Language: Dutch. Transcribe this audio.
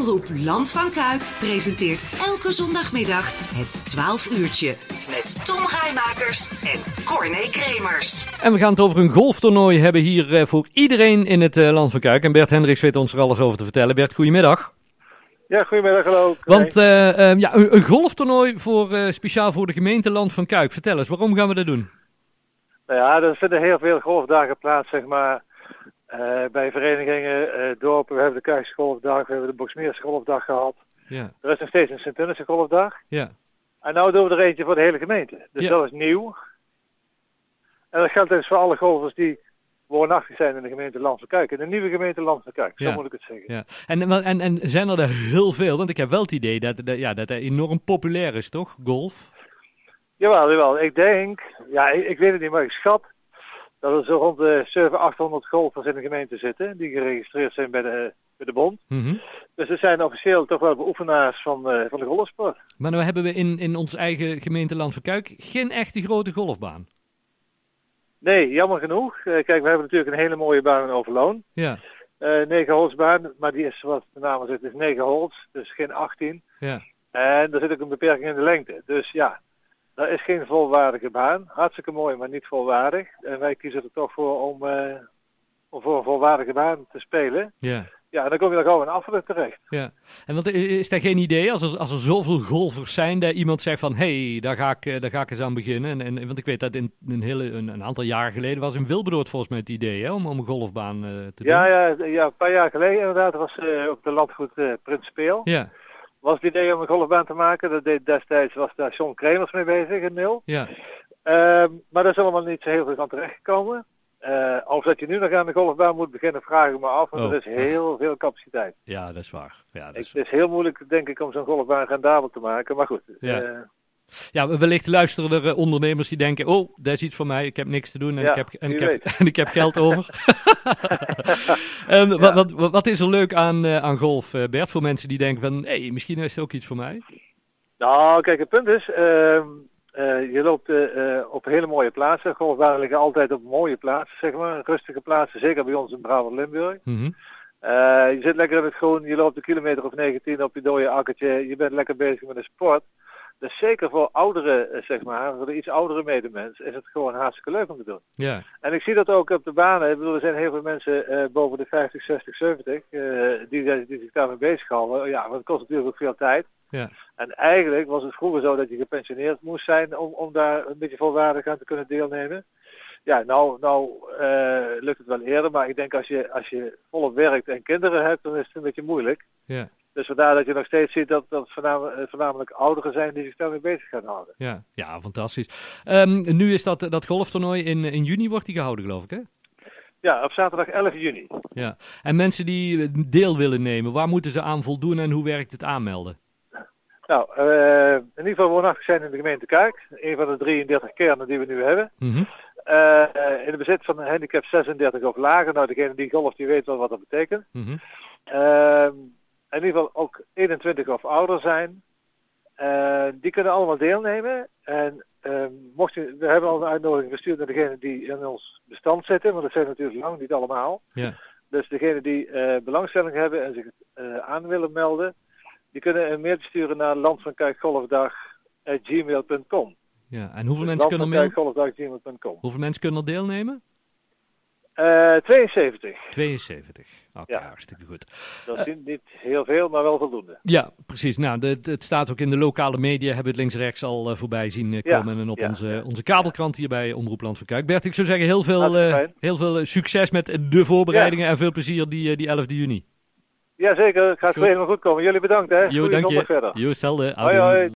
Omroep Land van Kuik presenteert elke zondagmiddag het 12 uurtje met Tom Rijmakers en Corné Kremers. En we gaan het over een golftoernooi hebben hier eh, voor iedereen in het eh, Land van Kuik. En Bert Hendricks weet ons er alles over te vertellen. Bert, goedemiddag. Ja, goedemiddag, hallo. Want eh, eh, ja, een, een golftoernooi voor, eh, speciaal voor de gemeente Land van Kuik. Vertel eens, waarom gaan we dat doen? Nou ja, er vinden heel veel golfdagen plaats, zeg maar, eh, bij verenigingen, eh, dorpen. We hebben de Kuikse golfdag, we hebben de Boksmeerse golfdag gehad. Ja, Er is nog steeds een Sint-Tunnisse golfdag. ja, En nou doen we er eentje voor de hele gemeente. Dus Ja. dat is nieuw. En dat geldt dus voor alle golfers die woonachtig zijn in de gemeente Land van Kuik. In de nieuwe gemeente Land van Kuik, zo Ja. moet ik het zeggen. ja. En, en, en zijn er er heel veel? Want ik heb wel het idee dat, dat, ja, dat het enorm populair is, toch? Golf? Jawel, jawel. Ik denk, ja, ik, ik weet het niet, maar ik schat dat er zo rond de 700, 800 golfers in de gemeente zitten. Die geregistreerd zijn bij de, bij de bond. Mhm. Dus er zijn officieel toch wel beoefenaars van, eh, van de golfsport. Maar nu hebben we in, in ons eigen gemeente Land van Kuik geen echte grote golfbaan. Nee, jammer genoeg. Eh, kijk, we hebben natuurlijk een hele mooie baan in Overloon. Ja, Eh 9 holsbaan, maar die is wat de naam zegt, is 9 holes, dus geen 18. ja, En er zit ook een beperking in de lengte. Dus ja, dat is geen volwaardige baan. Hartstikke mooi, maar niet volwaardig. En wij kiezen er toch voor om, eh, om voor een volwaardige baan te spelen. ja. Ja, en dan kom je dan gewoon in Affelik terecht. Ja, en wat, is daar geen idee als er, als er zoveel golfers zijn dat iemand zegt van hé, hey, daar, ga ik, eh, daar ga ik eens aan beginnen. En, en, want ik weet dat in, een, hele, een, een aantal jaar geleden was in Wilberdoord volgens mij het idee hè, om, om een golfbaan eh, te doen. Ja, ja, ja, een paar jaar geleden inderdaad was op de landgoed eh Prins Speel. ja, Was het idee om een golfbaan te maken. Dat deed destijds was daar John Kremers mee bezig in Nul. ja, Ehm, maar daar is allemaal niet zo heel veel van terechtgekomen. Eh of dat je nu nog aan de golfbaan moet beginnen, vraag ik me af. Want Oh. er is heel veel capaciteit. ja, dat is waar. Ja, dat Ik, is, het is heel moeilijk, denk ik, om zo'n golfbaan rendabel te maken. Maar goed. Ja. eh, ja, wellicht luisteren er eh, ondernemers die denken, oh, dat is iets voor mij, ik heb niks te doen en, Ja, ik, heb, en, ik, heb, en ik heb geld over. En wat, wat, wat, wat is er leuk aan, eh, aan golf, eh, Bert, voor mensen die denken van, hé, hey, misschien is het ook iets voor mij? nou, kijk, het punt is, ehm, eh, je loopt op hele mooie plaatsen. Golfbanen liggen altijd op mooie plaatsen, zeg maar. Rustige plaatsen, zeker bij ons in Brabant-Limburg. Mhm. Je zit lekker in het groen, je loopt een kilometer of 19 op je dode akkertje, je bent lekker bezig met een sport. Dus zeker voor oudere, eh, zeg maar, voor de iets oudere medemens, is het gewoon hartstikke leuk om te doen. Ja, En ik zie dat ook op de banen. Ik bedoel, er zijn heel veel mensen eh, boven de 50, 60, 70 eh, die, die zich daarmee bezighouden. Ja, want het kost natuurlijk ook veel tijd. ja, En eigenlijk was het vroeger zo dat je gepensioneerd moest zijn om, om daar een beetje volwaardig aan te kunnen deelnemen. Ja, nou, nou eh, lukt het wel eerder, maar ik denk als je, als je volop werkt en kinderen hebt, dan is het een beetje moeilijk. ja, Dus vandaar dat je nog steeds ziet dat dat voornamelijk, eh, voornamelijk ouderen zijn die zich daarmee bezig gaan houden. ja, ja, fantastisch. Ehm, nu is dat, dat golftoernooi in, in juni wordt die gehouden, geloof ik, hè? Ja, op zaterdag 11 juni. Ja. En mensen die eh, deel willen nemen, waar moeten ze aan voldoen en hoe werkt het aanmelden? Nou, eh, in ieder geval woonachtig zijn in de gemeente Kuik. Een van de 33 kernen die we nu hebben. Mhm. In de bezit van een handicap 36 of lager. Nou, degene die golft, die weet wel wat dat betekent. Mhm. Ehm, in ieder geval ook 21 of ouder zijn. Eh, die kunnen allemaal deelnemen. En ehm, mocht je, we hebben al een uitnodiging gestuurd naar degenen die in ons bestand zitten. Want dat zijn natuurlijk lang niet allemaal. Ja. Dus degenen die eh, belangstelling hebben en zich aan willen melden. Die kunnen een mailtje sturen naar landvankijkgolfdag.gmail.com. ja. En hoeveel mensen kunnen er. Hoeveel mensen kunnen er deelnemen? Eh 72. 72. Oké, Ja. hartstikke goed. Dat is niet heel veel, maar wel voldoende. Ja, precies. Nou, het staat ook in de lokale media, hebben we het links-rechts al eh, voorbij zien eh, Ja, komen. En op ja, onze, onze kabelkrant hier bij Omroep Land van Kuik. Bert, ik zou zeggen heel veel, eh, heel veel eh, succes met de voorbereidingen en veel plezier die, eh, die 11 juni. Jazeker, het gaat Goed. helemaal goed komen. Jullie bedankt hè. Jo, Goeie dank je. verder. Jo, hetzelfde. Hoi hoi.